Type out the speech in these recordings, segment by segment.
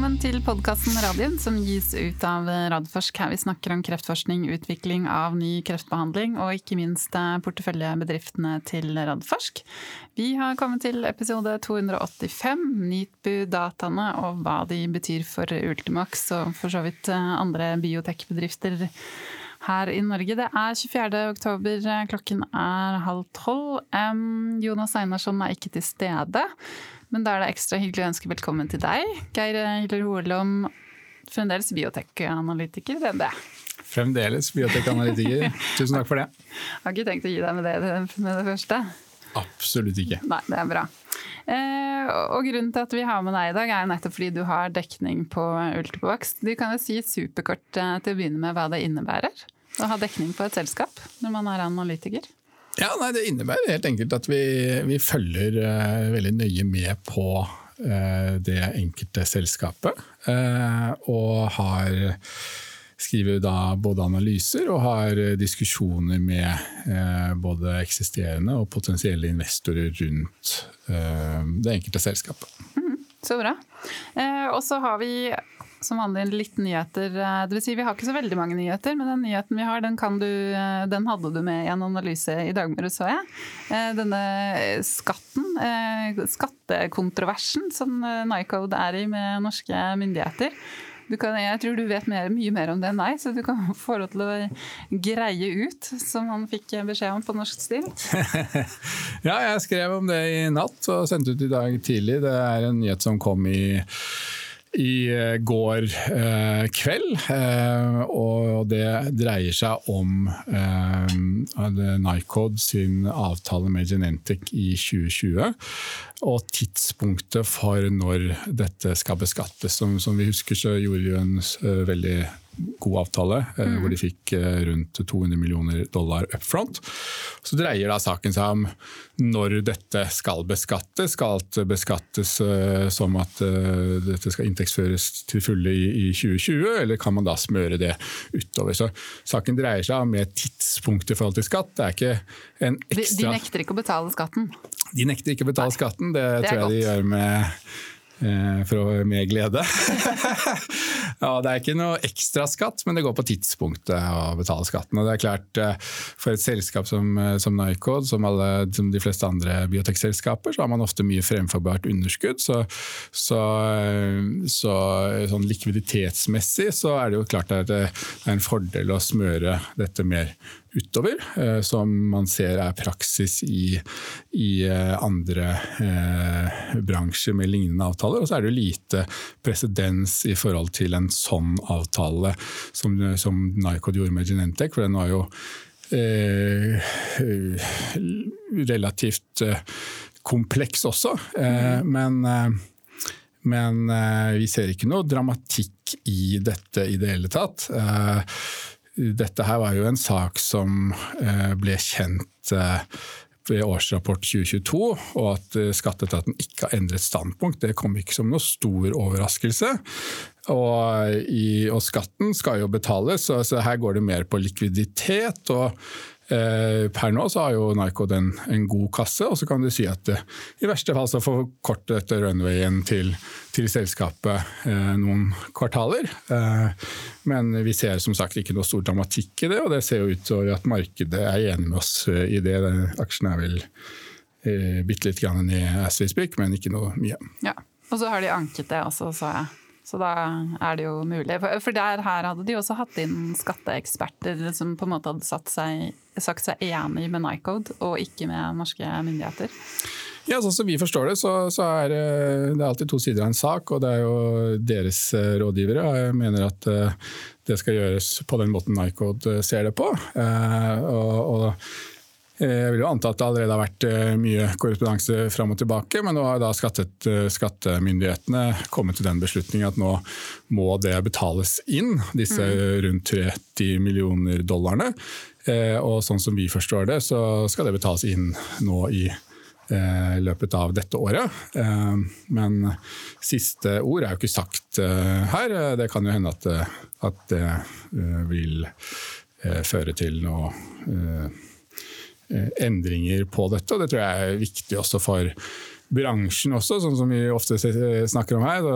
Velkommen til podkasten Radium, som gis ut av Radforsk. Her vi snakker om kreftforskning, utvikling av ny kreftbehandling og ikke minst eh, porteføljebedriftene til Radforsk. Vi har kommet til episode 285, NITBU-dataene og hva de betyr for Ultimax og for så vidt eh, andre biotekbedrifter her i Norge. Det er 24. oktober, klokken er halv tolv. Jonas Einarsson er ikke til stede. Men da er det ekstra hyggelig å ønske velkommen til deg, Geir Hiller Holom, fremdeles biotekanalytiker ved det. Fremdeles biotekanalytiker. Tusen takk for det. Jeg har ikke tenkt å gi deg med det med det første. Absolutt ikke. Nei, det er bra. Eh, og grunnen til at vi har med deg i dag, er nettopp fordi du har dekning på Ultibox. Du kan jo si superkort eh, til å begynne med hva det innebærer å ha dekning på et selskap når man er analytiker. Ja, nei, Det innebærer helt enkelt at vi, vi følger uh, veldig nøye med på uh, det enkelte selskapet. Uh, og har skriver da både analyser og har diskusjoner med både eksisterende og potensielle investorer rundt det enkelte selskapet. Mm, så bra. og så har vi som vanlig litt nyheter. Eh, det vil si, vi har ikke så veldig mange nyheter, men den nyheten vi har, den, du, eh, den hadde du med i en analyse i dag morges, så jeg. Eh, denne skatten, skattekontroversen som Nycode er i med norske myndigheter. Kan, jeg tror du vet mer, mye mer om det enn meg, så du kan få lov til å greie ut, som han fikk beskjed om på norsk stil. ja, jeg skrev om det i natt og sendte ut i dag tidlig. Det er en nyhet som kom i i eh, går eh, kveld. Eh, og det dreier seg om eh, Nycod sin avtale med Genentech i 2020. Og tidspunktet for når dette skal beskattes. Som, som vi husker så gjorde vi en uh, veldig god avtale, mm. hvor de fikk uh, rundt 200 millioner dollar up front. Så dreier da saken seg om når dette skal beskattes. Skal alt beskattes uh, som at dette skal inntektsføres til fulle i, i, 2020, eller kan man da smøre det utover? Så saken dreier seg om et tidspunkt i forhold til skatt. Det er ikke en ekstra De, de nekter ikke å betale skatten? De nekter ikke å betale skatten, det, det tror jeg godt. de gjør med Eh, for, med glede. ja, det er ikke noe ekstra skatt, men det går på tidspunktet å betale skatten. Og det er klart, eh, For et selskap som, eh, som Nycode, som, som de fleste andre biotekselskaper, så har man ofte mye fremforbart underskudd. Så, så, så sånn likviditetsmessig så er det jo klart at det er en fordel å smøre dette mer utover, eh, som man ser er praksis i, i eh, andre eh, bransjer med lignende avtaler. Og så er det lite presedens i forhold til en sånn avtale som, som Nycod gjorde med Genentech, for den var jo eh, relativt eh, kompleks også. Eh, men men vi ser ikke noe dramatikk i dette i det hele tatt. Dette her var jo en sak som eh, ble kjent eh, ved årsrapport 2022, og at eh, skatteetaten ikke har endret standpunkt, det kom ikke som noe stor overraskelse. Og, i, og skatten skal jo betales, så, så, her går det mer på likviditet. og per nå så har jo Nycod en, en, god kasse, og så kan du si at eh, i verste fall så forkorter dette runwayen til, til selskapet eh, noen kvartaler. Eh, men vi ser som sagt ikke noe stor dramatikk i det, og det ser jo ut til at markedet er enig med oss eh, i det. Aksjen er vel eh, bitte litt grann ned as men ikke noe mye. Ja, Og så har de anket det også, sa jeg. Så da er det jo mulig. For der her hadde de også hatt inn skatteeksperter som på en måte hadde seg, sagt seg enig med Nycode, og ikke med norske myndigheter. Ja, sånn som vi forstår det, så, så er det alltid to sider av en sak. Og det er jo deres eh, rådgivere jeg mener at eh, det skal gjøres på den måten Nycode ser det på. Eh, og, og Eh, jeg vil jo anta at det allerede har vært eh, mye korrespondanse fram og tilbake, men nå har da skattet, eh, skattemyndighetene kommet til den beslutningen at nå må det betales inn, disse mm. rundt 30 millioner dollarene. Og sånn som vi forstår det, så skal det betales inn nå i løpet av dette året. Men siste ord er jo ikke sagt her. Det kan jo hende at, at det vil føre til noe Eh, endringer på dette. og Det tror jeg er viktig også for bransjen også, sånn som vi ofte snakker om her,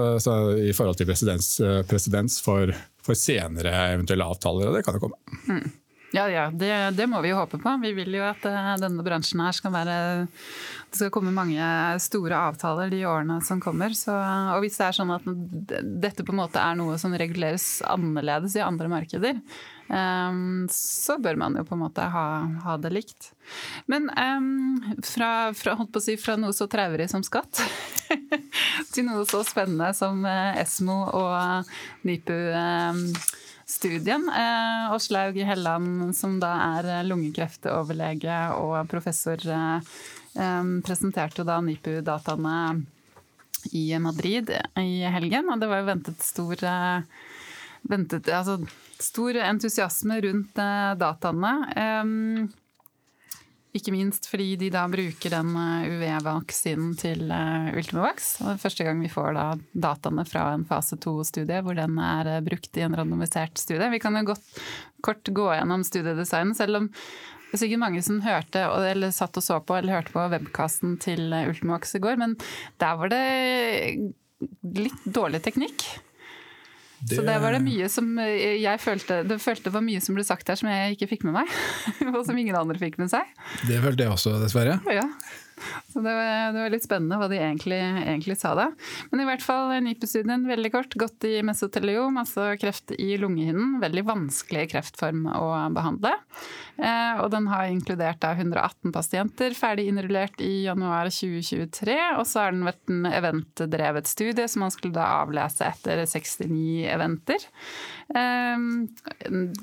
i forhold til presedens, presedens for, for, senere eventuelle avtaler. og Det kan jo komme. Mm. Ja, ja det, det, må vi jo håpe på. Vi vil jo at uh, denne bransjen her skal være Det skal komme mange store avtaler de årene som kommer. Så, og hvis det er sånn at dette på en måte er noe som reguleres annerledes i andre markeder, um, så bør man jo på en måte ha, ha det likt. Men um, fra, fra, si, fra, noe så traurig som skatt til noe så spennende som uh, Esmo og NIPU. Um, studien. Eh, Åslaug Helland, som da er eh, lungekreftoverlege og professor, eh, presenterte da NIPU-dataene i Madrid i helgen. Og det var jo ventet stor, ventet, altså, stor entusiasme rundt dataene. Ikke minst fordi de da bruker den eh, UV-vaksinen til eh, Ultimovax. Og det er første gang vi får da dataene fra en fase to-studie hvor den er eh, brukt i en randomisert studie. Vi kan jo godt kort gå gjennom studiedesignen, selv om det er sikkert mange som hørte, eller satt og så på eller hørte på webkasten til Ultimovax i går, men der var det litt dårlig teknikk. Det... Så det var det mye som eh, jeg følte Det følte var mye som ble sagt her som jeg ikke fikk med meg. og som ingen andre fikk med seg. Det følte jeg også, dessverre. Ja. Så det var, det var, litt spennende hva de egentlig, egentlig sa da. Men i hvert fall NIPU-studien veldig kort. Gått i mesoteliom, altså kreft i lungehinnen. Veldig vanskelig kreftform å behandle. Eh, og den har inkludert da 118 pasienter, ferdig innrullert i januar 2023. Og så har den vært en eventdrevet studie som man skulle da avlese etter 69 eventer. Eh,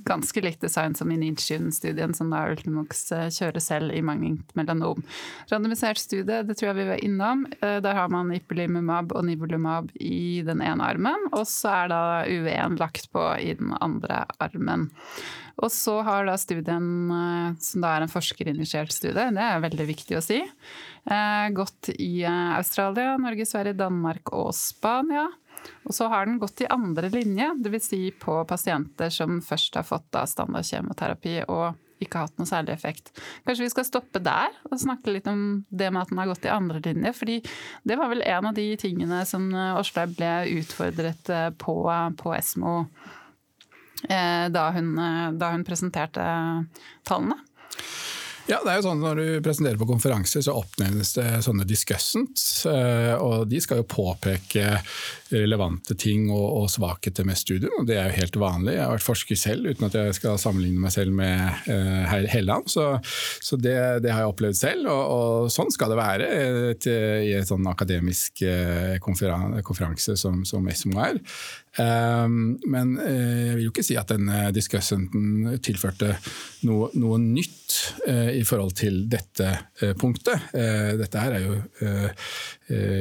ganske likt design som i Nintune-studien, som da Ultimox eh, kjører selv i mangt melanom. Randomisert randomisert studie, det tror jeg vi var innom. Eh, der har man ipilimumab og nivolumab i den ene armen, og så er da UV1 lagt på i den andre armen. Og så har da studien, eh, som da er en forskerinitiert studie, det er veldig viktig å si, eh, gått i Australia, Norge, Sverige, Danmark og Spania. Og så har den gått i andre linje, dvs. Si på pasienter som først har fått standard kjemoterapi og ikke hatt noe særlig effekt. Kanskje vi skal stoppe der og snakke litt om det med at den har gått i andre linje. fordi det var vel en av de tingene som Åslaug ble utfordret eh, på på Esmo eh, da hun, eh, da hun presenterte tallene. Ja, det er jo sånn Når du presenterer på konferanser, så oppnevnes det sånne discussants. Og de skal jo påpeke relevante ting og, og, svakheter med studien, og Det er jo helt vanlig. Jeg har vært forsker selv, uten at jeg skal sammenligne meg selv med uh, Helland. Så, så det, det, har jeg opplevd selv, og, og sånn skal det være et, i en sånn akademisk uh, konferanse som, som SMO er. Um, men uh, jeg vil jo ikke si at denne discussanten tilførte noe, noe nytt i forhold til dette punktet. dette her er jo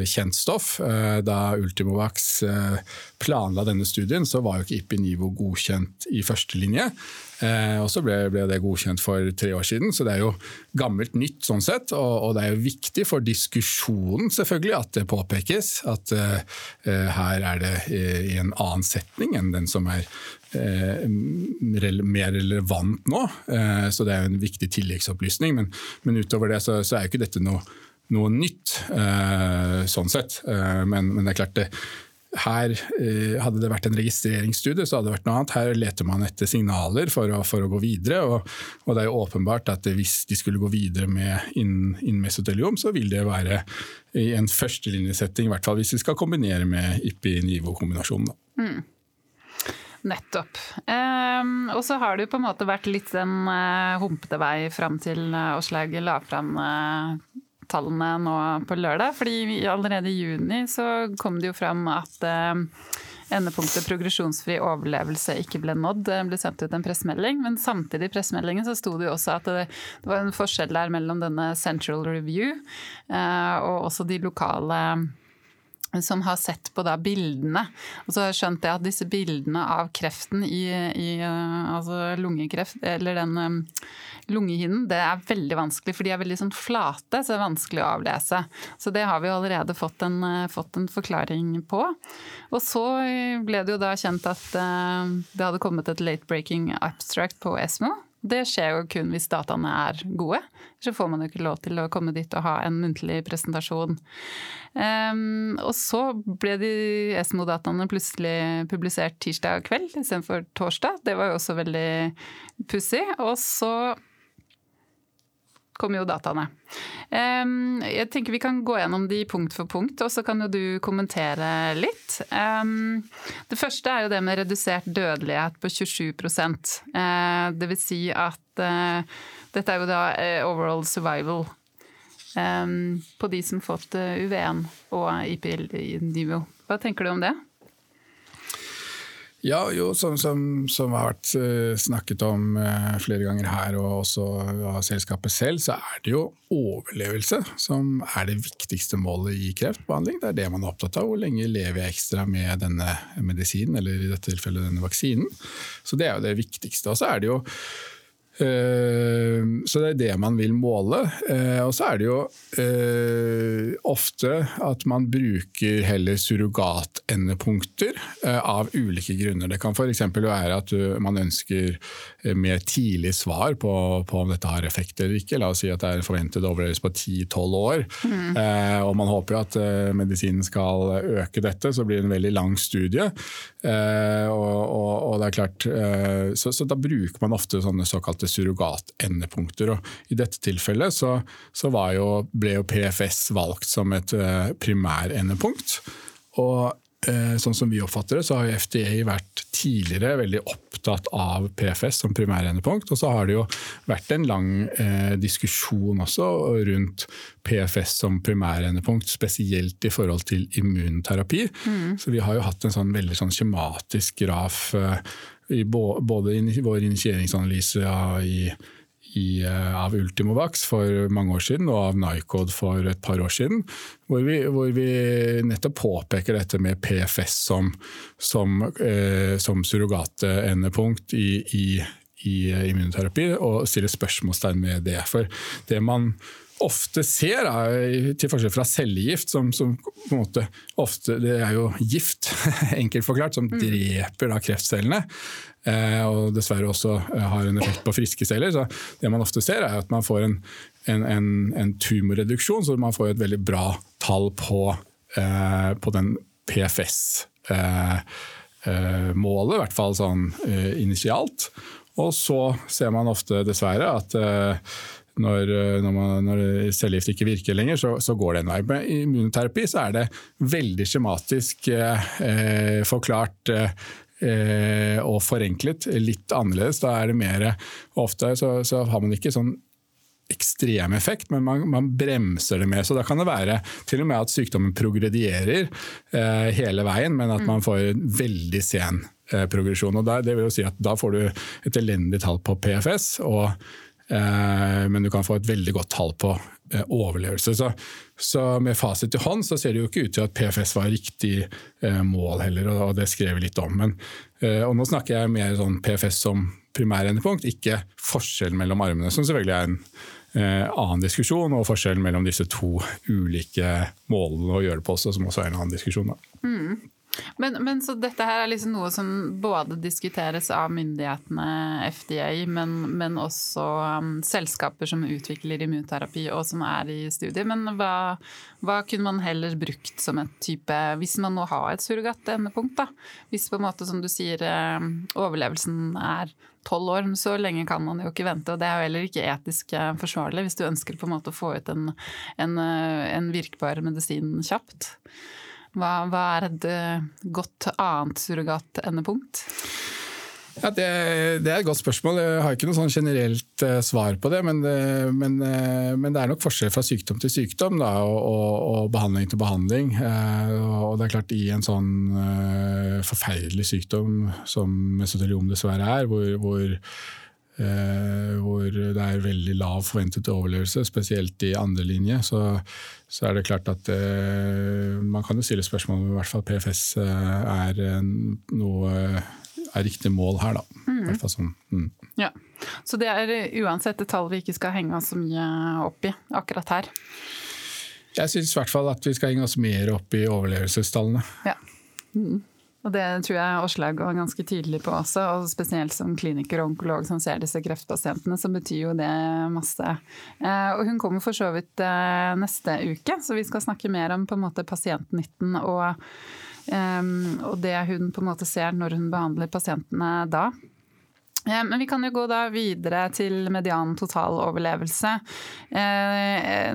kjent stoff. da Ultimovax eh, planla denne studien, så var jo ikke Ipinivo godkjent i førstelinje. linje. og så ble, det godkjent for tre år siden, så det er jo gammelt nytt sånn sett. Og, det er jo viktig for diskusjonen selvfølgelig at det påpekes at her er det i en annen setning enn den som er mer relevant nå. Så det er jo en viktig tilleggsopplysning. Men, utover det så er jo ikke dette noe noe nytt, sånn sett. Men, men, det er klart det, her eh, Hadde det vært en registreringsstudie, så hadde det vært noe annet. Her leter man etter signaler for å, for å gå videre. Og, og, det er jo åpenbart at hvis de skulle gå videre med innen så vil det være i en førstelinjesetting, i hvert fall hvis vi skal kombinere med IPI-nivå-kombinasjonen. Mm. Nettopp. Um, og så har det jo på en måte vært litt en uh, humpete vei fram til uh, Åslaug la fram uh, tallene nå på lørdag. fordi allerede i juni så kom det jo fram at eh, endepunktet progresjonsfri overlevelse ikke ble nådd. Det ble sendt ut en pressemelding, men samtidig i pressemeldingen så sto det jo også at det, det var en forskjell der mellom denne Central Review eh, og også de lokale som har sett på da bildene. Og så har jeg at disse bildene av kreften i, i eh, altså lungekreft, eller den um, lungehinnen, det er veldig vanskelig, for de er veldig sånn flate, så det er vanskelig å avlese. Så det har vi allerede fått en, uh, fått en forklaring på. Og så ble det jo da kjent at uh, det hadde kommet et late breaking abstract på ESMO Det skjer jo kun hvis dataene er gode. Så får man jo ikke lov til å komme dit og ha en muntlig presentasjon. Um, og så ble de Esmo-dataene plutselig publisert tirsdag kveld istedenfor torsdag. Det var jo også veldig pussig. Og så kommer jo dataene. Jeg tenker Vi kan gå gjennom de punkt for punkt, og så kan jo du kommentere litt. Det første er jo det med redusert dødelighet på 27 eh, Det vil si at eh, dette er jo da eh, overall survival på de som fått UV1 og IPL-nivå. Hva tenker du om det? Ja, jo, som, som, som, har vært uh, snakket om uh, flere ganger her, og også av selskapet selv, så er det jo overlevelse som er det viktigste målet i kreftbehandling. Det er det man er opptatt av. Hvor lenge lever jeg ekstra med denne medisinen, eller i dette tilfellet denne vaksinen. Så det er jo det viktigste. Og så er det jo Eh, så det er det man vil måle. Eh, og så er det jo eh, ofte at man bruker heller surrogatendepunkter av ulike grunner. Det kan f.eks. være at man ønsker mer tidlig svar på, på, om dette har effekt eller ikke. La oss si at det er forventet overlevelse på 10-12 år, mm. og man håper at medisinen skal øke dette, så blir det en veldig lang studie. Og, og, og det er klart, så, så da bruker man ofte sånne såkalte surrogatendepunkter. Og I dette tilfellet så, så jo, ble jo PFS valgt som et uh, primærendepunkt. Og uh, sånn som vi oppfatter det, så har jo FDA vært tidligere veldig opptatt av PFS som primærendepunkt. Og så har det jo vært en lang eh, diskusjon også rundt PFS som primærendepunkt, spesielt i forhold til immunterapi. Mm. Så vi har jo hatt en sånn veldig sånn skjematisk graf i både i vår initieringsanalyse i, i, uh, av Ultimovax for mange år siden og av Nycod for et par år siden, hvor vi, hvor vi nettopp påpeker dette med PFS som, som, eh, som surrogatendepunkt i, i, i immunterapi, og stiller spørsmålstegn med det. For det man ofte ser, til forskjell fra cellegift, som, som, på en måte ofte Det er jo gift, enkelt forklart, som mm. dreper da kreftcellene. Eh, og dessverre også eh, har en effekt på friske celler. Så det man ofte ser, er at man får en, en, en, en tumorreduksjon, så man får et veldig bra tall på, eh, på den PFS-målet, i hvert fall sånn initialt. Og så ser man ofte dessverre at når, eh, når, man, når cellegift ikke virker lenger, så, så, går det en vei. Med immunterapi så er det veldig skjematisk eh, forklart eh, og forenklet. Litt annerledes. Da er det mer Ofte så, så har man ikke sånn ekstrem effekt, men man, man, bremser det med. Så da kan det være til og med at sykdommen progredierer eh, hele veien, men at man får veldig sen eh, progresjon. Og da, det vil jo si at da får du et elendig tall på PFS. og Eh, men du kan få et veldig godt tall på eh, overlevelse. Så, så, med fasit i hånd så ser det jo ikke ut til at PFS var riktig eh, mål heller, og det skrev vi litt om. Men, og nå snakker jeg mer sånn PFS som primærendepunkt, ikke forskjellen mellom armene, som selvfølgelig er en annen diskusjon, og forskjellen mellom disse to ulike målene å gjøre det på som også er en annen diskusjon. Mm. Men, men, så dette her er liksom noe som både diskuteres av myndighetene, FDA, men, men også um, selskaper som utvikler immunterapi og som er i studiet. Men hva, hva, kunne man heller brukt som et type Hvis man nå har et surrogatendepunkt, da. Hvis på en måte, som du sier, um, overlevelsen er tolv år, så lenge kan man jo ikke vente. Og det er jo heller ikke etisk eh, forsvarlig hvis du ønsker på en måte å få ut en, en, eh, en virkbar medisin kjapt. Hva, hva er et eh, godt annet surrogat-endepunkt? Ja, det, det, er et godt spørsmål. Jeg har ikke noe sånn generelt uh, svar på det. Men, uh, men, uh, men, det er nok forskjell fra sykdom til sykdom da, og, og, og, behandling til behandling. og det er klart I en sånn forferdelig sykdom som mesoteliom dessverre er, hvor, hvor hvor det er veldig lav forventet overlevelse, spesielt i andre linje, så, så er det klart at eh, man kan jo stille spørsmål om i hvert fall PFS eh, er noe er riktig mål her, da. Mm. Sånn. Mm. Ja. Så det er uansett et tall vi ikke skal henge oss så mye opp i akkurat her? Jeg syns i hvert fall at vi skal henge oss mer opp i overlevelsestallene. Ja. Mm. Og det tror jeg Åslaug var ganske tydelig på også, og spesielt som kliniker og onkolog som ser disse kreftpasientene, så betyr jo det masse. Eh, og hun kommer for så vidt eh, neste uke, så vi skal snakke mer om på en måte pasientnytten og, og det hun på en måte ser når hun behandler pasientene da. Men vi kan jo gå da videre til median totaloverlevelse. Eh,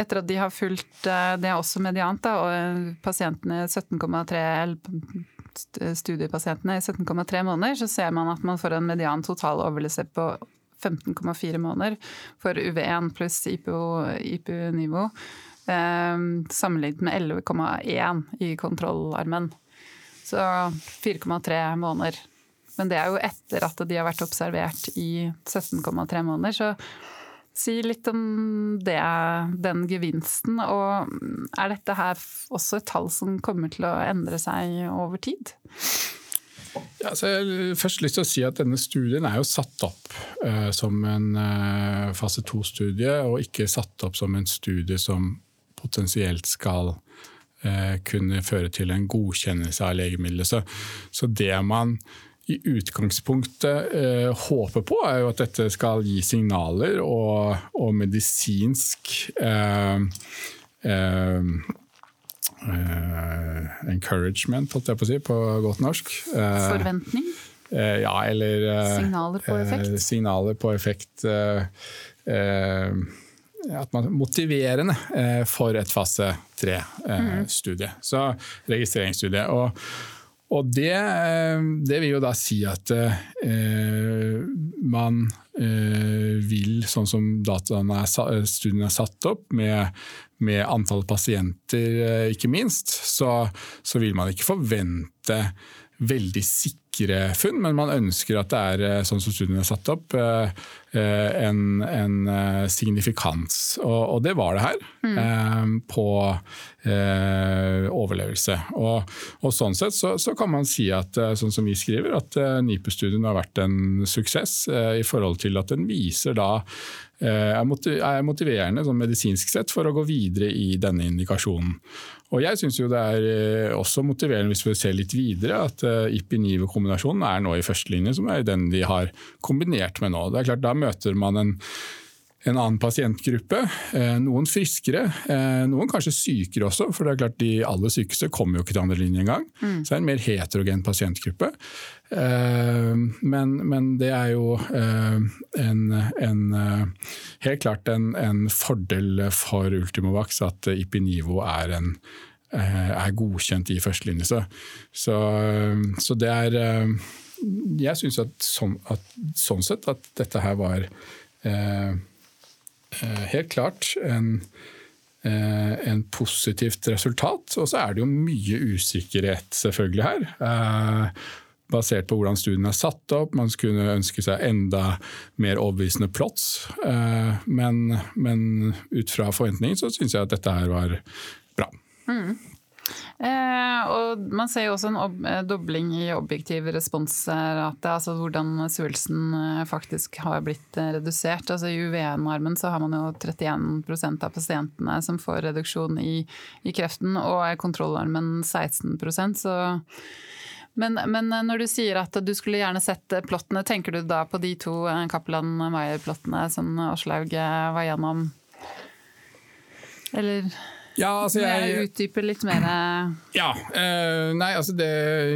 etter at de har fulgt eh, Det er også mediant, da, og pasientene 17,3 studiepasientene i 17,3 måneder, så ser man at man får en median totaloverlevelse på 15,4 måneder for UV1 pluss IPU-nivå. Eh, sammenlignet med 11,1 i kontrollarmen. Så 4,3 måneder men det er jo etter at de har vært observert i 17,3 måneder. Så si litt om det, den gevinsten. Og er dette her også et tall som kommer til å endre seg over tid? Ja, så jeg har først lyst til å si at Denne studien er jo satt opp uh, som en uh, fase to-studie, og ikke satt opp som en studie som potensielt skal uh, kunne føre til en godkjennelse av legemiddelet. Så, så det man i utgangspunktet eh, håper på, er jo at dette skal gi signaler og, og medisinsk eh, eh, eh encouragement, holdt jeg på å si på godt norsk. Eh, Forventning? Eh, ja, eller Signaler på effekt? signaler på effekt. at man Motiverende for et fase tre-studie. Mm. Så registreringsstudie. og og det, eh, det, vil jo da si at eh, man eh, vil, sånn som er, studien er satt opp, med, med antall pasienter eh, ikke minst, så, så, vil man ikke forvente veldig sikre funn, men man ønsker at det er, eh, sånn som studien er satt opp, eh, eh, en, en signifikans. Og, og, det var det her, mm. på eh, overlevelse. Og, og, sånn sett så, så, kan man si at sånn som vi skriver, at NIPU-studien har vært en suksess i forhold til at den viser da er motiverende sånn medisinsk sett for å gå videre i denne indikasjonen. Og jeg syns det er eh, også motiverende hvis vi ser litt videre at eh, IPI-NIVO-kombinasjonen er nå i førstelinje, som er den de har kombinert med nå. Det er klart Da møter man en en annen pasientgruppe. Eh, noen friskere, noen kanskje sykere også, for det er klart de aller sykeste kommer jo ikke til andre linje engang. Mm. Så det er en mer heterogen pasientgruppe. Men, men det er jo en, en helt klart en, en, fordel for Ultimovax at Ipinivo er en Eh, er godkjent i førstelinje. Så, så, så, det er eh, Jeg syns at, sånn, at, sånn sett at dette her var eh, eh, helt klart en, eh, en positivt resultat. Og så er det jo mye usikkerhet selvfølgelig her. Eh, basert på hvordan studien er satt opp. Man skulle ønske seg enda mer overbevisende plots. Men, men ut fra forventningen så syns jeg at dette her var bra. Mm. Eh, og man ser jo også en eh, dobling i objektiv responsrate, altså hvordan svulsten eh, faktisk har blitt eh, redusert. Altså I UVN-armen så har man jo 31% av pasientene som får reduksjon i, i kreften, og i kontrollarmen 16 så men, men, når du sier at du skulle gjerne sett plottene, tenker du da på de to Kaplan-Meyer-plottene som Aslaug var gjennom? Eller? Ja, altså jeg Utdype litt mer? Ja. Uh, nei, altså det,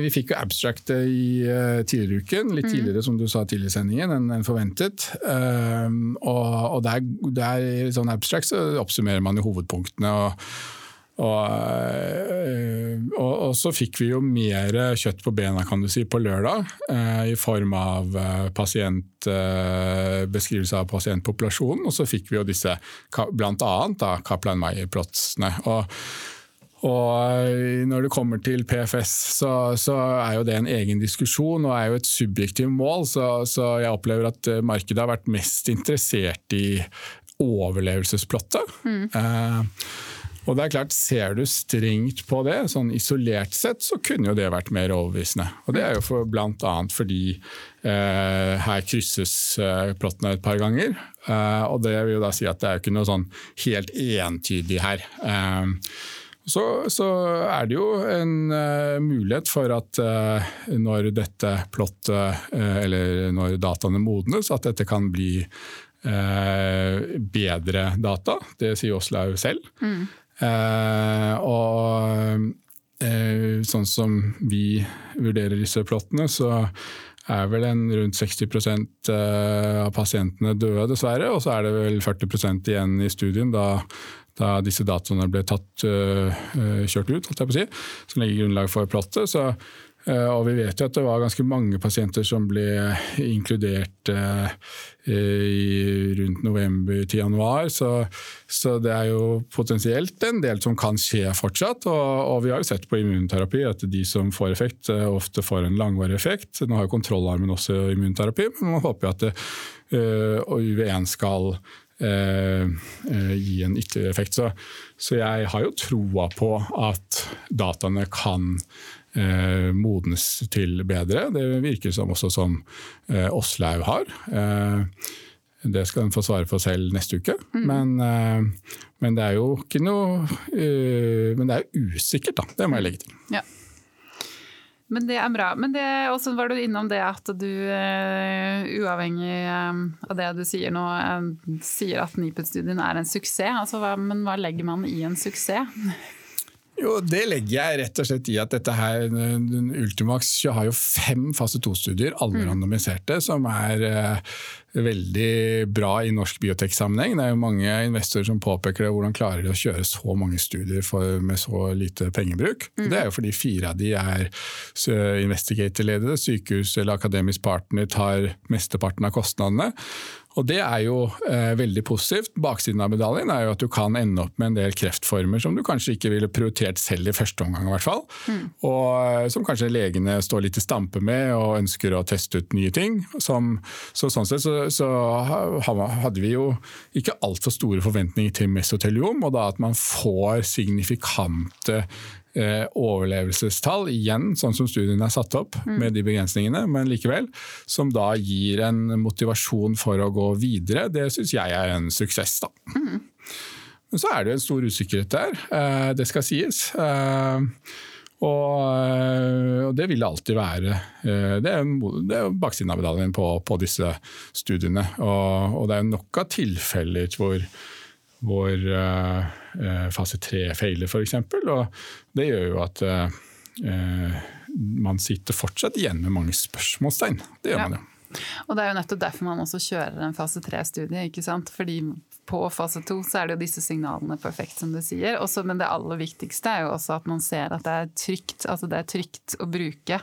vi fikk jo abstractet i uh, tidligere uken. Litt mm. tidligere, som du sa tidligere i sendingen, enn en forventet. Uh, og, og der, der, sånn abstract så oppsummerer man jo hovedpunktene. og og, eh, og, og, så fikk vi jo mer kjøtt på bena kan du si, på lørdag, eh, i form av eh, pasient, eh, beskrivelse av pasientpopulasjonen. Og så fikk vi jo disse bl.a. Kaplan-Meyer-plotsene. Og, og eh, når det kommer til PFS, så, så, er jo det en egen diskusjon og er jo et subjektivt mål. Så, så jeg opplever at markedet har vært mest interessert i overlevelsesplottet. Mm. Eh, og det er klart, Ser du strengt på det, sånn isolert sett, så kunne jo det vært mer overbevisende. Og Det er jo for, bl.a. fordi eh, her krysses eh, plottene et par ganger. Eh, og Det vil jo da si at det er jo ikke noe sånn helt entydig her. Eh, Så, så, er det jo en uh, mulighet for at uh, når dette plottet, uh, eller når dataene modnes, at dette kan bli bedre data. Det sier Oslaug selv. Mm. Og sånn som vi vurderer disse plottene, så er vel en rundt 60% av pasientene døde, dessverre. Og så er det vel 40% igjen i studien, da da disse datoene ble tatt, kjørt ut, holdt jeg på å si, som legger grunnlag for plottet. Så, og vi vet jo at det var ganske mange pasienter som ble inkludert uh, i, rundt november til januar, så, så, det er jo potensielt en del som kan skje fortsatt. Og, og vi har jo sett på immunterapi at de som får effekt, ofte får en langvarig effekt. Nå har jo kontrollarmen også immunterapi, men man håper jo at det, UV1 skal Eh, eh, gi en ytterligere effekt. Så, så, jeg har jo troa på at dataene kan eh, modnes til bedre. Det virker som også som eh, har. Eh, det skal hun få svare på selv neste uke. Mm. Men, eh, men, det er jo ikke noe Men det er usikkert, da. Det må jeg legge til. Ja. Men det er bra. Men også var du innom det at du, uh, uavhengig av det du sier nå, sier at NIPUT-studien er en suksess. Altså, men hva legger man i en suksess? Jo, Det legger jeg rett og slett i at dette her, Ultimax har jo fem fase to-studier, alle mm. randomiserte, som er uh, veldig bra i norsk bioteksammenheng. Det er jo mange investorer som påpeker det, hvordan klarer de å kjøre så mange studier for, med så lite pengebruk. Mm. Det er jo fordi fire av de er investigator-ledede, sykehus eller akademisk partner tar mesteparten av kostnadene. Og Det er jo eh, veldig positivt. Baksiden av medaljen er jo at du kan ende opp med en del kreftformer som du kanskje ikke ville prioritert selv i første omgang. i hvert fall. Mm. Og eh, Som kanskje legene står litt i stampe med og ønsker å teste ut nye ting. Som, så Sånn sett så, så, hadde vi jo ikke altfor store forventninger til mesoteliom. Og da at man får signifikante overlevelsestall, igjen sånn som studien er satt opp, mm. med de begrensningene, men likevel, som da gir en motivasjon for å gå videre, det syns jeg er en suksess. da. Mm. Men så er det jo en stor usikkerhet der, eh, det skal sies. Eh, og, eh, det vil det alltid være. Eh, det er, det er baksiden av medaljen på, på, disse studiene. Og, og, det er nok av tilfeller hvor, hvor uh, fase tre feiler, f.eks. Og det gjør jo at uh, man sitter fortsatt igjen med mange spørsmålstegn. Det gjør ja. man jo. Og Det er jo nettopp derfor man også kjører en fase tre-studie. ikke sant? Fordi på fase to så er det jo disse signalene perfekt, som du sier. Også, men det aller viktigste er jo også at man ser at det er trygt, altså det er trygt å bruke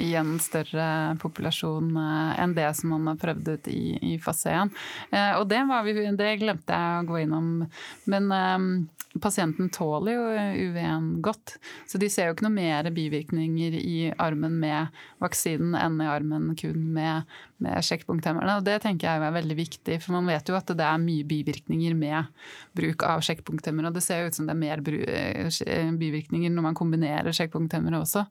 i en større populasjon eh, enn det som man har prøvd ut i, i fase 1. Eh, og det, vi, det, glemte jeg å gå innom. Men um, pasienten tåler jo UV1 godt. Så de ser jo ikke noe mer bivirkninger i armen med vaksinen enn i armen kun med, med sjekkpunkthemmerne. Og det tenker jeg er veldig viktig, for man vet jo at det er mye bivirkninger med bruk av sjekkpunkthemmere. Og det ser jo ut som det er mer eh, bivirkninger når man kombinerer sjekkpunkthemmere også.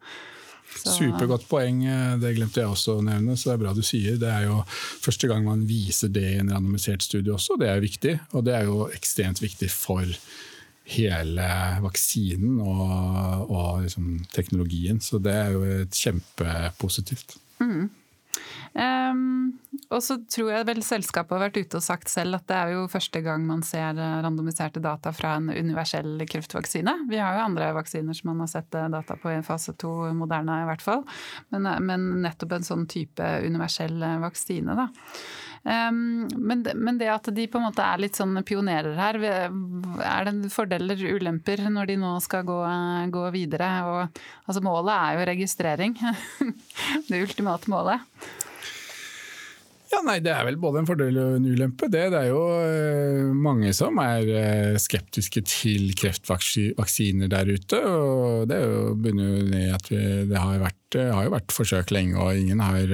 Så. Supergodt poeng, eh, det glemte jeg også å nevne. så Det er bra du sier. Det er jo første gang man viser det i en randomisert studie også, det er jo viktig. Og det er jo ekstremt viktig for hele vaksinen og, og liksom teknologien. Så det er jo kjempepositivt. Mm. Um, og så tror jeg vel selskapet har vært ute og sagt selv at det er jo første gang man ser eh, randomiserte data fra en universell kreftvaksine. Vi har jo andre vaksiner som man har sett eh, data på i fase to, Moderna i hvert fall. Men, eh, men nettopp en sånn type universell vaksine, da. Um, men, men, det at de på en måte er litt sånn pionerer her, er det fordeler ulemper når de nå skal gå, gå videre? Og, altså målet er jo registrering. det ultimate målet. Ja, nei, Det er vel både en fordel og en ulempe. Det, det er jo eh, mange som er eh, skeptiske til kreftvaksiner der ute. og Det jo bunner i at vi, det har, vært, uh, har, jo vært forsøk lenge, og ingen har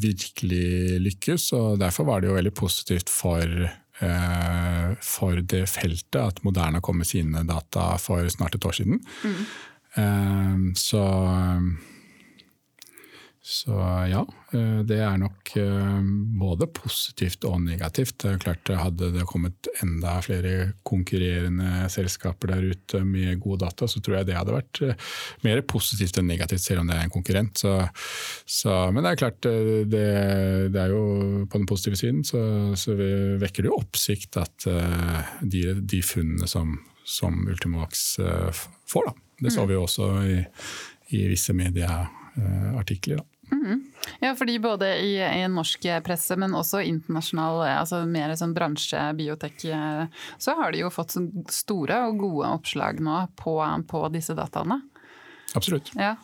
virkelig lykkes. og Derfor var det jo veldig positivt for, for det feltet at Moderna kom med sine data for snart et år siden. Mm. så Så ja, eh, det er nok eh, både positivt og negativt. Det er klart Hadde det kommet enda flere konkurrerende selskaper der ute med gode data, så tror jeg det hadde vært eh, mer positivt enn negativt, selv om det er en konkurrent. Så, så, men det er klart, det, det, er jo på den positive siden så, så vekker det jo oppsikt at de, de funnene som, som Ultimovax får, da. Det så mm. vi jo også i, i visse medieartikler. Mm. Ja, fordi både i, i, norsk presse, men også internasjonal, altså mer sånn bransje, biotek, så har de jo fått store og gode oppslag nå på, på disse dataene. Absolutt. Ja.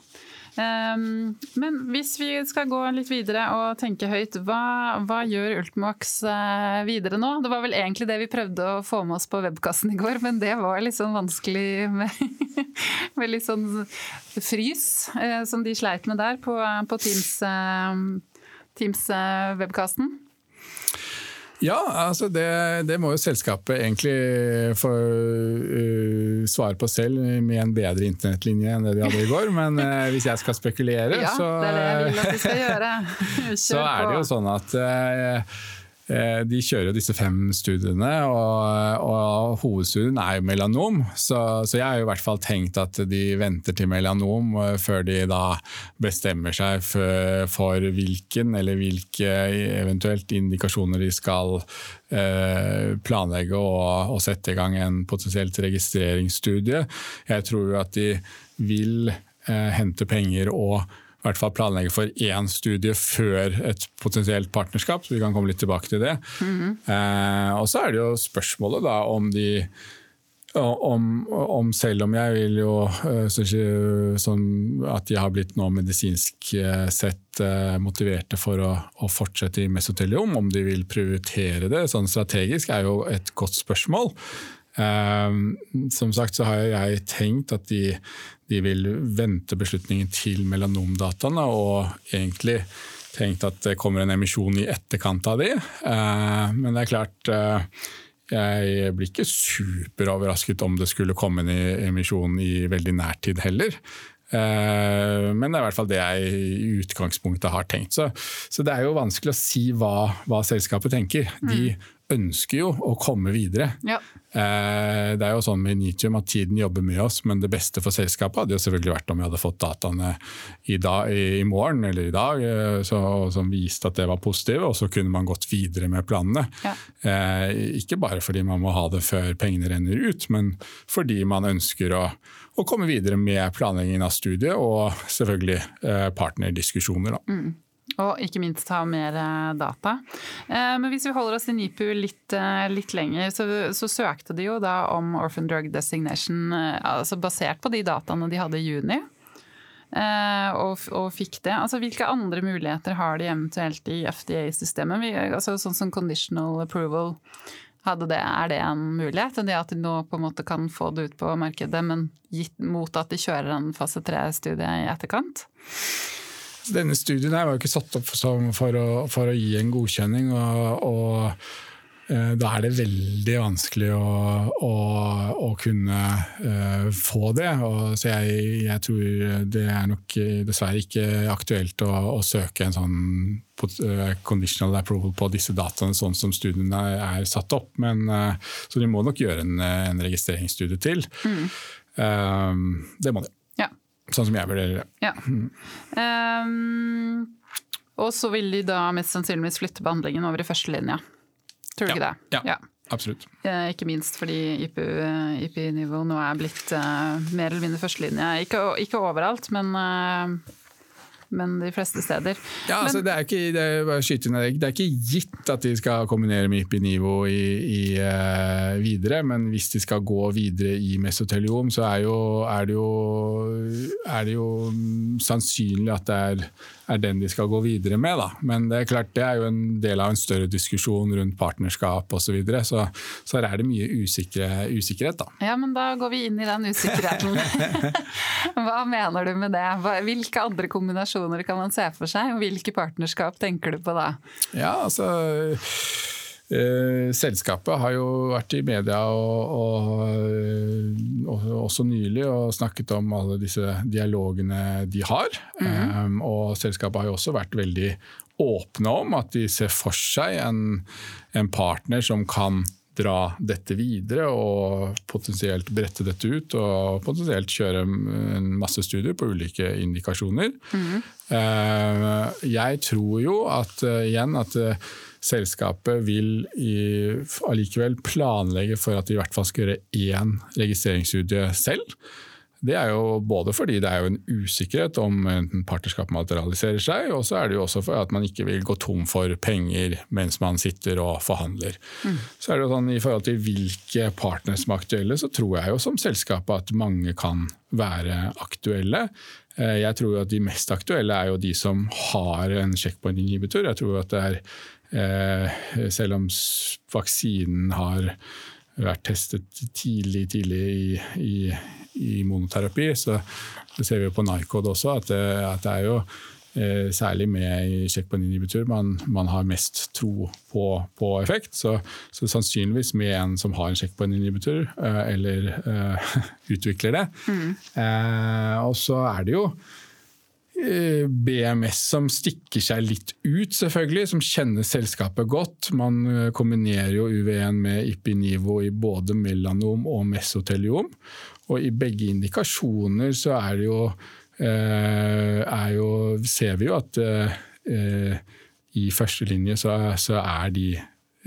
Um, men hvis vi skal gå litt videre og tenke høyt, hva, hva gjør Ultimox uh, videre nå? Det var vel egentlig det vi prøvde å få med oss på webkassen i går, men det var litt sånn vanskelig med, med litt sånn frys, uh, som de sleit med der på, på. Teams webkasten. Ja, altså det, det, må jo selskapet egentlig få uh, svare på selv med en bedre internettlinje enn det de hadde i går. Men uh, hvis jeg skal spekulere, ja, så, det er det jeg vil at skal gjøre. så er det jo sånn at uh, de kjører disse fem studiene, og, og hovedstudien er jo melanom. Så, så, jeg har jo i hvert fall tenkt at de venter til melanom eh, før de da bestemmer seg for, for hvilken eller hvilke eventuelt indikasjoner de skal eh, planlegge og, og, sette i gang en potensielt registreringsstudie. Jeg tror jo at de vil eh, hente penger og hvert fall planlegge for én studie før et potensielt partnerskap. så vi kan komme litt tilbake til det. Mm -hmm. eh, og så er det jo spørsmålet da om de om, om, selv om jeg vil jo eh, sånn at de har blitt nå medisinsk eh, sett eh, motiverte for å, å fortsette i mesoteliom, om de vil prioritere det sånn strategisk, er jo et godt spørsmål. Um, som sagt så har jeg tenkt at de, de vil vente beslutningen til melanomdataene, og egentlig tenkt at det kommer en emisjon i etterkant av de. Uh, men det er klart uh, jeg blir ikke superoverrasket om det skulle komme en emisjon i veldig nær tid heller. Uh, men det er i hvert fall det jeg i utgangspunktet har tenkt. Så, så det er jo vanskelig å si hva, hva selskapet tenker. De mm ønsker jo å komme videre. Ja. Eh, det er jo sånn med Nitium at tiden jobber med oss, men det beste for selskapet hadde jo selvfølgelig vært om vi hadde fått dataene i, dag, i morgen eller i dag eh, så, som viste at det var positive, og så kunne man gått videre med planene. Ja. Eh, ikke bare fordi man må ha det før pengene renner ut, men fordi man ønsker å, å komme videre med planleggingen av studiet og selvfølgelig partnerdiskusjoner. Da. Mm. Og ikke minst ha mer eh, data. Eh, men hvis vi holder oss i NIPU litt, eh, litt lenger, så, så, søkte de jo da om Orphan Drug Designation altså basert på de dataene de hadde i juni. Og, og, fikk det. Altså, hvilke andre muligheter har de eventuelt i FDA-systemet? Altså, sånn som conditional approval, det, er det en mulighet? Det at de nå på en måte kan få det ut på markedet, men gitt mot at de kjører en fase tre-studie i etterkant? Denne studien her var jo ikke satt opp for å, for å gi en godkjenning. og, og eh, da er det veldig vanskelig å, å, å kunne uh, få det. Og, så jeg, jeg, tror det er nok dessverre ikke aktuelt å, å søke en sånn uh, conditional approval på disse dataene sånn som studiene er, satt opp. Men, uh, så de må nok gjøre en, en registreringsstudie til. Mm. det må de. Sånn som jeg vurderer det. Ja. Um, og så vil de da mest sannsynligvis flytte behandlingen over i førstelinja. Tror du ja. ikke det? Ja, ja. Absolutt. Eh, ikke minst fordi IPU-nivå nå er blitt uh, mer eller mindre førstelinje. Ikke, ikke overalt, men uh, men de fleste steder. Ja, altså, det, er ikke, det, er, det, er ikke, gitt at de skal kombinere med IPI-nivå i, i, uh, videre, men hvis de skal gå videre i mesoteliom, så er, jo, er, det, jo, er det jo sannsynlig at det er er den de skal gå videre med. Da. Men det er klart det er jo en del av en større diskusjon rundt partnerskap osv. Så, videre, så så her er det mye usikre, usikkerhet. Da. Ja, men da går vi inn i den usikkerheten. Hva mener du med det? Hvilke andre kombinasjoner kan man se for seg, og hvilke partnerskap tenker du på da? Ja, altså selskapet har jo vært i media og, og, og, også nylig og snakket om alle disse dialogene de har. Mm -hmm. um, og selskapet har jo også vært veldig åpne om at de ser for seg en, en partner som kan dra dette videre og potensielt brette dette ut og potensielt kjøre en masse studier på ulike indikasjoner. Mm. Jeg tror jo at igjen at selskapet vil allikevel planlegge for at de i hvert fall skal gjøre én registreringsstudie selv. Det er jo både fordi det er jo en usikkerhet om enten partnerskap materialiserer seg, og så er det jo også for at man ikke vil gå tom for penger mens man sitter og forhandler. Mm. Så er det jo sånn I forhold til hvilke partnere som er aktuelle, så tror jeg jo som selskap at mange kan være aktuelle. Eh, jeg tror jo at de mest aktuelle er jo de som har en checkpoint inhibitor. Jeg tror at det er, eh, selv om vaksinen har vært testet tidlig, tidlig i, i i monoterapi, så, det ser vi jo på Nycod også at det, at det er jo eh, særlig med inhibitor man, man, har mest tro på, på effekt. Så, så, sannsynligvis med en som har en checkpoint inhibitor, eh, eller eh, utvikler det. Mm. Eh, og så er det jo BMS som stikker seg litt ut, selvfølgelig, som kjenner selskapet godt. Man eh, kombinerer jo UV1 med Ipinivo i både melanom og mesoteliom. Og i begge indikasjoner så er det jo, eh, er jo ser vi jo at eh, i førstelinje så, så er de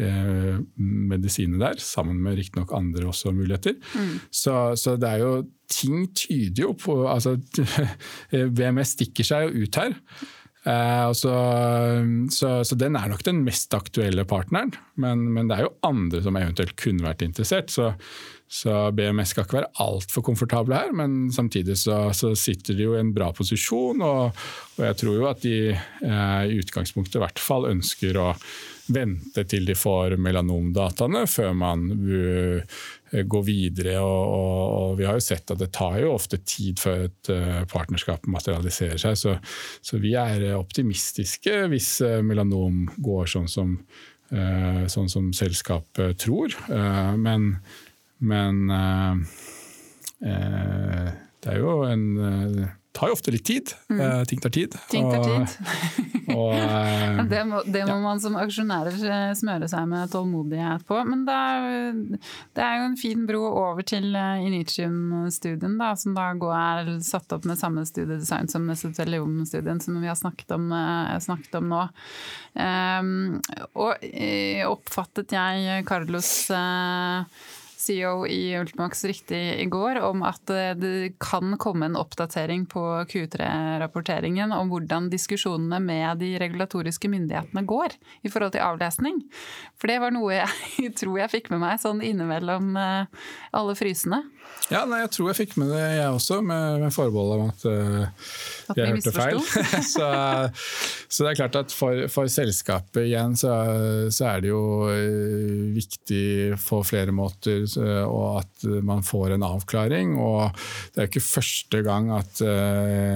eh, medisinene der, sammen med riktignok andre også muligheter. Mm. Så, så, det er jo Ting tyder jo på altså, VMS stikker seg jo ut her. Eh, så, så, så, den er nok den mest aktuelle partneren, men, men, det er jo andre som eventuelt kunne vært interessert. Så, så BMS skal ikke være altfor komfortable her, men samtidig så, så, sitter de jo i en bra posisjon. Og, og jeg tror jo at de eh, i utgangspunktet i hvert fall ønsker å vente til de får melanomdataene før man uh, går videre. Og, og, og, vi har jo sett at det tar jo ofte tid før et uh, partnerskap materialiserer seg. Så, så, vi er optimistiske hvis melanom går sånn som, sånn som selskapet tror. men men det er jo en tar jo ofte litt tid. Mm. ting tar tid. Ting tar tid. og, det, må, det må ja. man som aksjonærer smøre seg med tålmodighet på. Men det er, det er jo en fin bro over til Initium-studien, da, som da er satt opp med samme studiedesign som mesoteliom-studien som vi har snakket om, snakket om nå. Um, og oppfattet jeg Carlos uh, CEO i Ultimax riktig i går om at eh, det kan komme en oppdatering på Q3-rapporteringen om hvordan diskusjonene med de regulatoriske myndighetene går i forhold til avlesning. For det var noe jeg tror jeg fikk med meg sånn innimellom eh, alle frysene. Ja, nei, jeg tror jeg fikk med det jeg også, med, med forbehold om at, uh, jeg hørte feil. så, så, det er klart at for, for selskapet igjen så, så, er det jo uh, viktig på flere måter så, og at man får en avklaring. Og det er ikke første gang at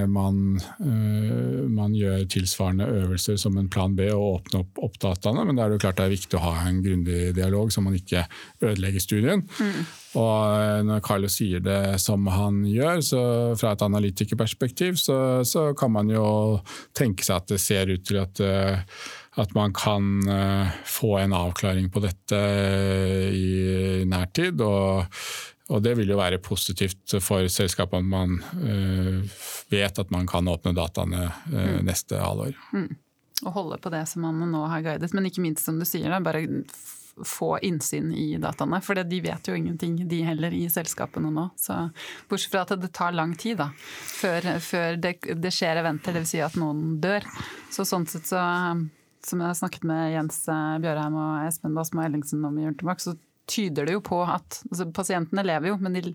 man, man, gjør tilsvarende øvelser som en plan B og åpner opp, opp dataene, men da er det jo klart det er viktig å ha en grundig dialog så man ikke ødelegger studien. Mm. Og eh, når Carlos sier det som han gjør, så fra et analytikerperspektiv, så, så kan man jo tenke seg at det ser ut til at, eh, at man kan eh, få en avklaring på dette i nærtid. Og, og det vil jo være positivt for selskapet at man vet at man kan åpne dataene mm. neste halvår. Mm. Og holde på det som man nå har guidet, men ikke minst som du sier, da, bare få innsyn i dataene. For de vet jo ingenting, de heller, i selskapene nå. Så, bortsett fra at det tar lang tid da, før, før det, det, skjer eventer, dvs. Si at noen dør. Så sånn sett så, som jeg snakket med Jens eh, Bjørheim og Espen Basmo Ellingsen om i Ultimax, så tyder det jo på at altså Pasientene lever jo, men de,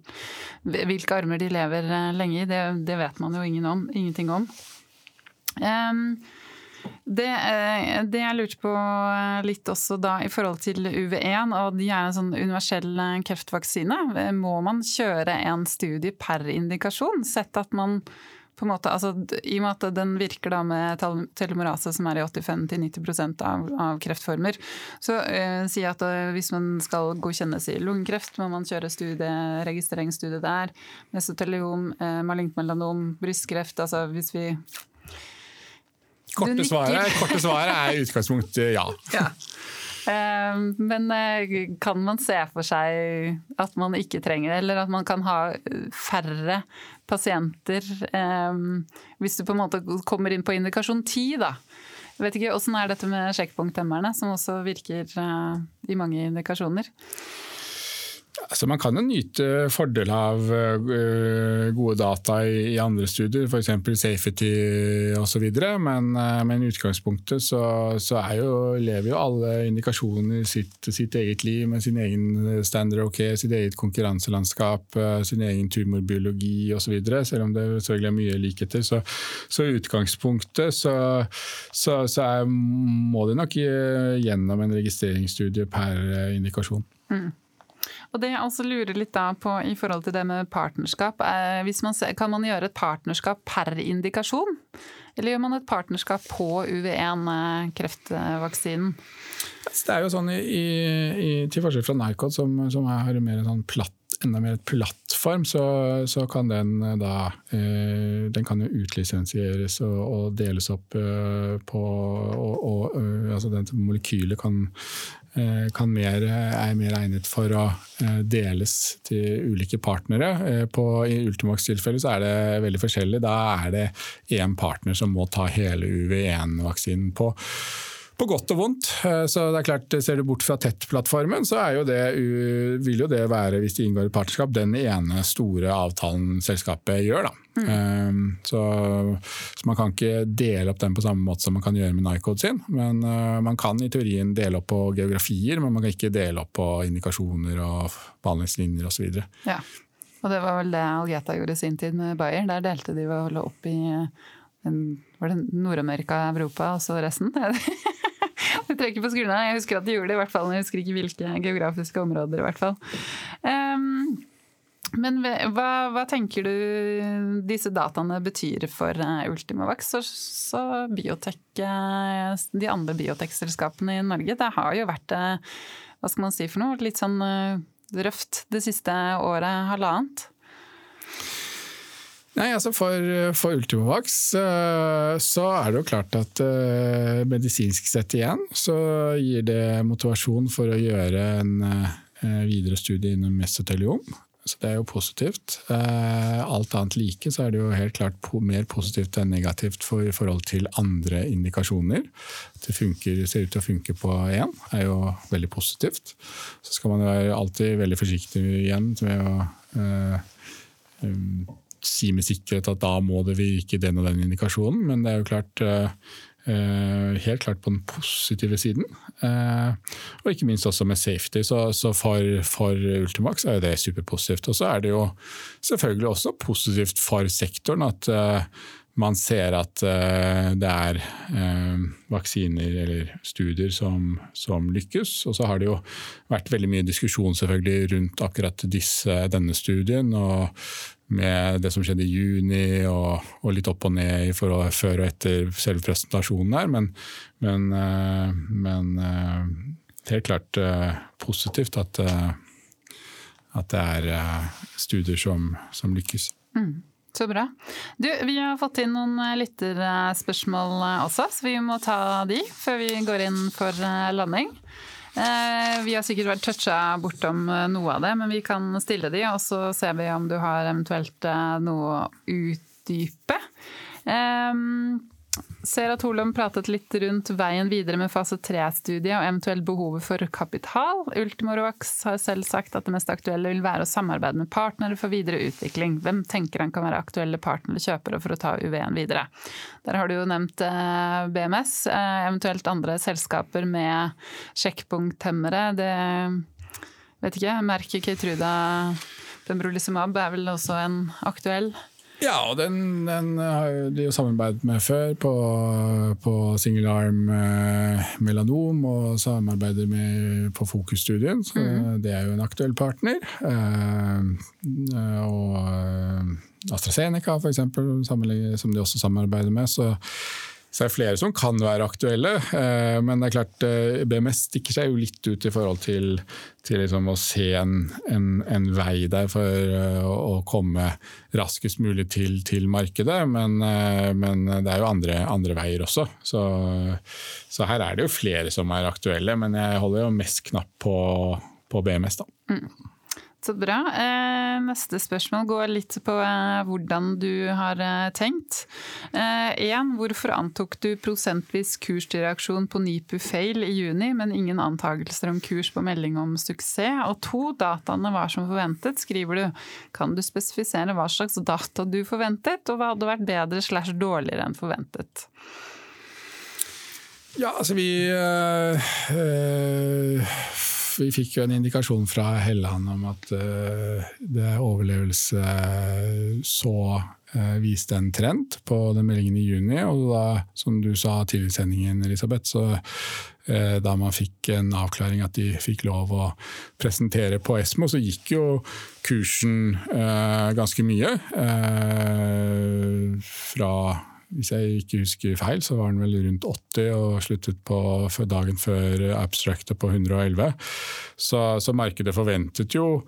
hvilke armer de lever eh, lenge i, det, det vet man jo ingen om, ingenting om. Um, det, eh, det, jeg lurte på eh, litt også da i forhold til UV1, og de er en sånn universell eh, kreftvaksine. Må man kjøre en studie per indikasjon, sett at man på en måte, altså, I og med at den virker da med telomerase som er i 85-90 av, av kreftformer, så uh, jeg at uh, hvis man skal godkjennes i lungekreft, må man kjøre studie, registreringsstudie der. Mesoteliom, uh, malignt melanom, brystkreft. altså hvis vi Korte svaret, korte svaret er i utgangspunktet ja. ja. Eh, men eh, kan man se for seg at man ikke trenger det, eller at man kan ha færre pasienter eh, hvis du på en måte kommer inn på indikasjon 10, da? Jeg vet ikke, Åssen er dette med sjekkpunkthemmerne, som også virker i mange indikasjoner? Altså man kan jo nyte fordel av uh, gode data i, andre studier, f.eks. safety osv., men, uh, men utgangspunktet så, så jo, lever jo alle indikasjoner sitt, sitt, eget liv med sin egen standard ok, sitt eget konkurranselandskap, uh, sin egen tumorbiologi osv., selv om det selvfølgelig er mye likheter. Så, så i utgangspunktet så, så, så er, må det nok gjennom en registreringsstudie per indikasjon. Mm. Og det jeg også lurer litt da på i forhold til det med partnerskap. Man, kan man gjøre et partnerskap per indikasjon? Eller gjør man et partnerskap på UV1-kreftvaksinen? Det er jo sånn i, i, til forskjell fra Nycod, som, som er mer sånn platt enda mer plattform, så, så, kan den da eh, Den kan jo utlisensieres og, og deles opp eh, på og, og, eh, altså den Molekylet kan Eh, mer, er mer egnet for å eh, deles til ulike partnere. Eh, på, I Ultimax-tilfellet er det veldig forskjellig. Da er det én partner som må ta hele UV1-vaksinen på på godt og vondt. Eh, så det er klart, Ser du bort fra Tett-plattformen, så jo det, vil jo det være, hvis de inngår et partnerskap, den ene store avtalen selskapet gjør. Mm. Um, så, så, man kan ikke dele opp den på samme måte som man kan gjøre med Nycode sin. Men uh, man kan i teorien dele opp på geografier, men man kan ikke dele opp på indikasjoner og behandlingslinjer osv. Ja. Og det var vel det Algeta gjorde i sin tid med Bayer. Der delte de vel opp i en, var det Nord-Amerika, Europa og så resten? Du trekker på skuldrene. Jeg husker at de gjorde det, i hvert fall. Jeg husker ikke hvilke geografiske områder, i hvert fall. Um, men hva, hva, tenker du disse dataene betyr for uh, Ultimavax og så biotek, uh, de andre biotekselskapene i Norge? Det har jo vært, uh, hva skal man si for noe, litt sånn røft det siste året, halvannet? Nei, altså For, for Ultimovax eh, så er det jo klart at uh, medisinsk sett igjen så gir det motivasjon for å gjøre en uh, videre studie innen mesoteliom. Så det er jo positivt. Alt annet like så er det jo helt klart mer positivt enn negativt for, i forhold til andre indikasjoner. At Det funker, ser ut til å funke på én, er jo veldig positivt. Så skal man være alltid veldig forsiktig igjen med å um, si med sikkerhet at da må det virke den og den indikasjonen, men det er jo klart Uh, helt klart på den positive siden. Uh, og ikke minst også med safety. Så, for, for, Ultimax er jo det superpositivt. Og så er det jo selvfølgelig også positivt for sektoren at man ser at det er vaksiner eller studier som, som, lykkes. Og så har det jo vært veldig mye diskusjon selvfølgelig rundt akkurat disse, denne studien. og med det som skjedde i juni, og, og litt opp og ned for før og etter selve presentasjonen her. Men, men, uh, men uh, helt klart uh, positivt at, at, det er studier som, som lykkes. Mm, så bra. Du, vi har fått inn noen lytterspørsmål også, så vi må ta de før vi går inn for landing. Eh, vi har sikkert vært toucha bortom eh, noe av det, men vi kan stille de, og så ser vi om du har eventuelt eh, noe å utdype. Ser at Holum pratet litt rundt veien videre med fase 3-studiet og eventuelt behovet for kapital. Ultimorovax har selv sagt at det mest aktuelle vil være å samarbeide med partnere for videre utvikling. Hvem tenker han kan være aktuelle partnere kjøpere for å ta UV-en videre? Der har du jo nevnt eh, BMS, eh, eventuelt andre selskaper med sjekkpunkthemmere. Det vet ikke, Merker Keytruda Pembrolizumab er vel også en aktuell ja, den, den har de jo samarbeidet med før på, på single arm melanom og samarbeider med på Fokusstudien. Så mm. det er jo en aktuell partner. Og AstraZeneca, for eksempel, som de også samarbeider med. Så så det er flere som kan være aktuelle, eh, men det er klart eh, BMS stikker seg jo litt ut i forhold til, til liksom å se en, en, en, vei der for eh, å komme raskest mulig til, til markedet. Men, men, det er jo andre, andre veier også. Så, så, her er det jo flere som er aktuelle, men jeg holder jo mest knapp på, på BMS. da. Mm. Så bra. Eh, neste spørsmål går litt på eh, hvordan du har eh, tenkt. Én, hvorfor antok du prosentvis kursdireaksjon på NIPU feil i juni, men ingen antakelser om kurs på melding om suksess? Og to, dataene var som forventet, skriver du. Kan du spesifisere hva slags data du forventet, og hva hadde vært bedre slash dårligere enn forventet? Ja, altså vi øh, øh vi fikk jo en indikasjon fra Helland om at uh, det overlevelse så uh, viste en trend på den meldingen i juni. Og da, som du sa tidligere i sendingen, Elisabeth, så da man fikk en avklaring at de fikk lov å presentere på Esmo, så gikk jo kursen ganske mye. fra hvis jeg ikke husker feil, så var den vel rundt 80 og sluttet på dagen før abstractet på 111. Så, så markedet forventet jo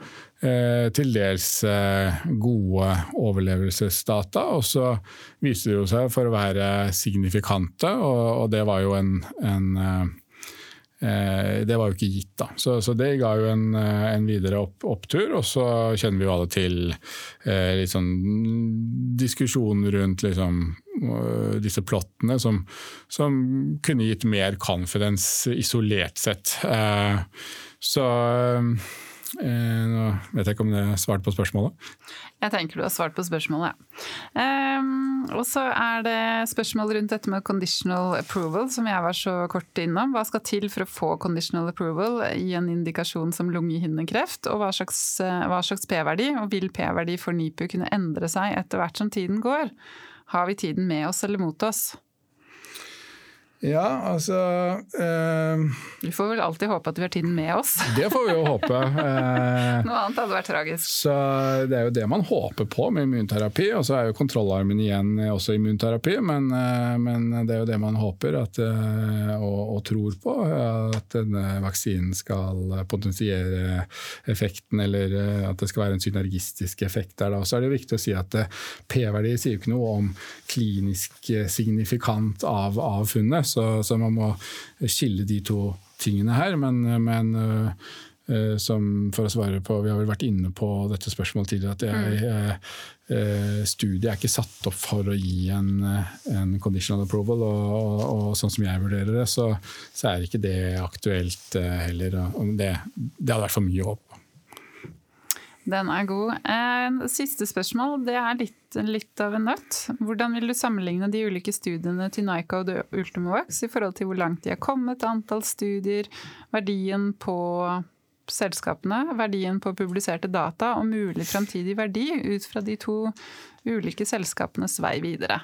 eh, til dels eh, gode overlevelsesdata, og så viste det jo seg for å være signifikante, og, og det var jo en, en Eh, det var jo ikke gitt, da. Så, så det ga jo en, eh, en videre opp, opptur. Og så kjenner vi jo alle til eh, litt sånn diskusjon rundt liksom, eh, disse plottene som, som, kunne gitt mer confidence isolert sett. Eh, så Eh, nå vet jeg ikke om det svarte på spørsmålet. Jeg tenker du har svart på spørsmålet, ja. Um, og så er det spørsmål rundt dette med conditional approval, som jeg var så kort innom. Hva skal til for å få conditional approval i en indikasjon som lungehinnekreft? Og hva slags, eh, slags P-verdi, og vil P-verdi for NIPU kunne endre seg etter hvert som tiden går? Har vi tiden med oss eller mot oss? Ja, altså eh, Vi får vel alltid håpe at vi har tiden med oss. Det får vi jo håpe. Eh, Noe annet hadde vært tragisk. Så Det er jo det man håper på med immunterapi. Og så er jo kontrollarmen igjen også immunterapi, men, eh, men det er jo det man håper at, eh, og, og, tror på. At denne vaksinen skal potensiere effekten, eller eh, at det skal være en synergistisk effekt der. Da. Så er det viktig å si at P-verdi sier jo ikke noe om klinisk signifikant av, av funnet. Så, så, man må skille de to tingene her. Men, men uh, som for å svare på, Vi har vel vært inne på dette spørsmålet tidligere. at jeg, uh, Studiet er ikke satt opp for å gi en, en conditional approval. Og, og, og, sånn som jeg vurderer det, så, så er ikke det aktuelt uh, heller. Det, det hadde vært for mye håp. Den er god. Siste spørsmål, det er litt, litt, av en nøtt. Hvordan vil du sammenligne de ulike studiene til Nyca og Ultimovax i forhold til hvor langt de har kommet, antall studier, verdien på selskapene, verdien på publiserte data og mulig framtidig verdi ut fra de to ulike selskapenes vei videre?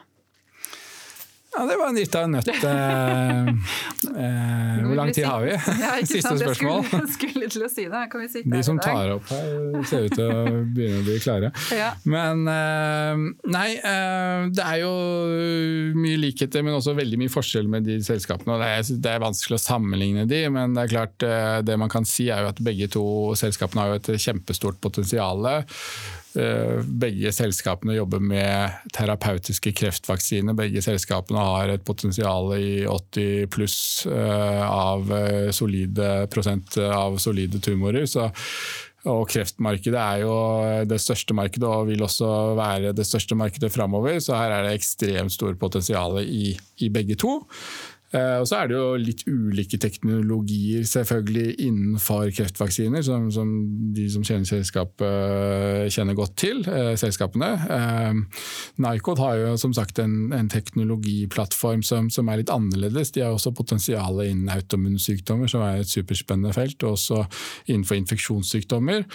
Ja, det var litt av en nøtt. Eh, eh, hvor lang tid har vi? Ja, Siste spørsmål. Jeg skulle, til å si det. Kan vi sitte De som tar opp her, ser ut til å begynne å bli klare. Ja. Men eh, nei, eh, det er jo mye likheter, men også veldig mye forskjell med de selskapene. Det er, det er, vanskelig å sammenligne de, men det er klart det man kan si er jo at begge to selskapene har jo et kjempestort potensial. Eh, begge selskapene jobber med terapeutiske kreftvaksiner. Begge selskapene har et potensial i 80 pluss eh, av eh, solide prosent av solide tumorer. Så, og kreftmarkedet er jo det største markedet og vil også være det største markedet framover. Så her er det ekstremt stort potensial i, i begge to. Eh, og så er det jo litt ulike teknologier selvfølgelig innenfor kreftvaksiner, som, som de som kjenner selskapet eh, kjenner godt til, eh, selskapene. Nycod har jo som sagt en, en teknologiplattform som, som, er litt annerledes. De har også potensial innen autoimmunsykdommer, som er et superspennende felt, og også innenfor infeksjonssykdommer.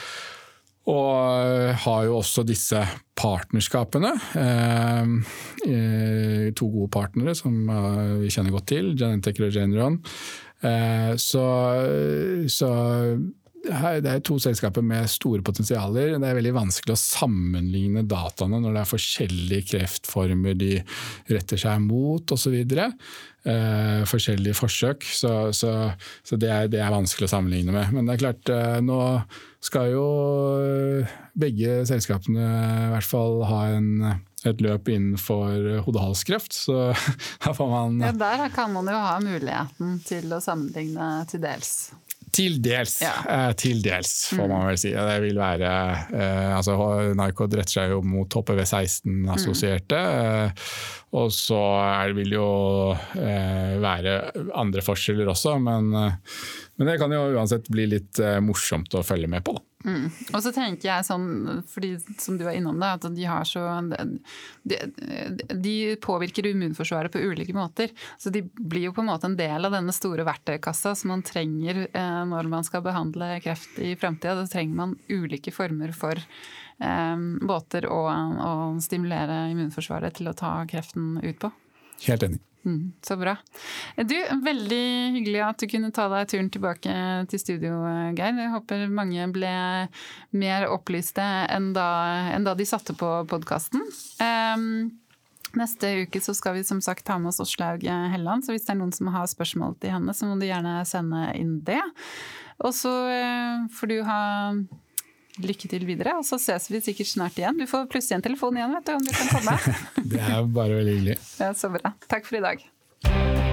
Og har jo også disse partnerskapene. To gode partnere som vi kjenner godt til, Genentech og Regeneron. Så, så det er to selskaper med store potensialer. Det er veldig vanskelig å sammenligne dataene når det er forskjellige kreftformer de retter seg mot osv. Eh, forskjellige forsøk. Så, så, så det, er, det, er, vanskelig å sammenligne med. Men det er klart, eh, nå skal jo begge selskapene i hvert fall ha en, et løp innenfor hode-hals-kreft, så her får man Ja, Der kan man jo ha muligheten til å sammenligne til dels. Til dels, ja. eh, til dels, får man vel si. Det vil være eh, altså, Nycod retter seg jo mot HPV16-assosierte. Eh, og så vil det jo eh, være andre forskjeller også, men, eh, men, det kan jo uansett bli litt eh, morsomt å følge med på. Da. Mm. Og så tenker jeg sånn, fordi som du var innom det, at de har så De, de påvirker immunforsvaret på ulike måter. Så de blir jo på en måte en del av denne store verktøykassa som man trenger eh, når man skal behandle kreft i framtida. Da trenger man ulike former for eh, båter å, å stimulere immunforsvaret til å ta kreften ut på. Helt enig. Mm, så bra. Du, Veldig hyggelig at du kunne ta deg turen tilbake til studio, Geir. Jeg håper mange ble mer opplyste enn da, enn da de satte på podkasten. Um, ehm, Neste uke så skal vi som sagt ha med oss Åslaug Helland, så hvis det er noen som har spørsmål til henne, så må du gjerne sende inn det. Og så uh, får du ha lykke til videre, og så ses vi sikkert snart igjen. Du får plutselig en telefon igjen vet du, om du kan komme. det er bare veldig hyggelig. Ja, så bra. Takk for i dag.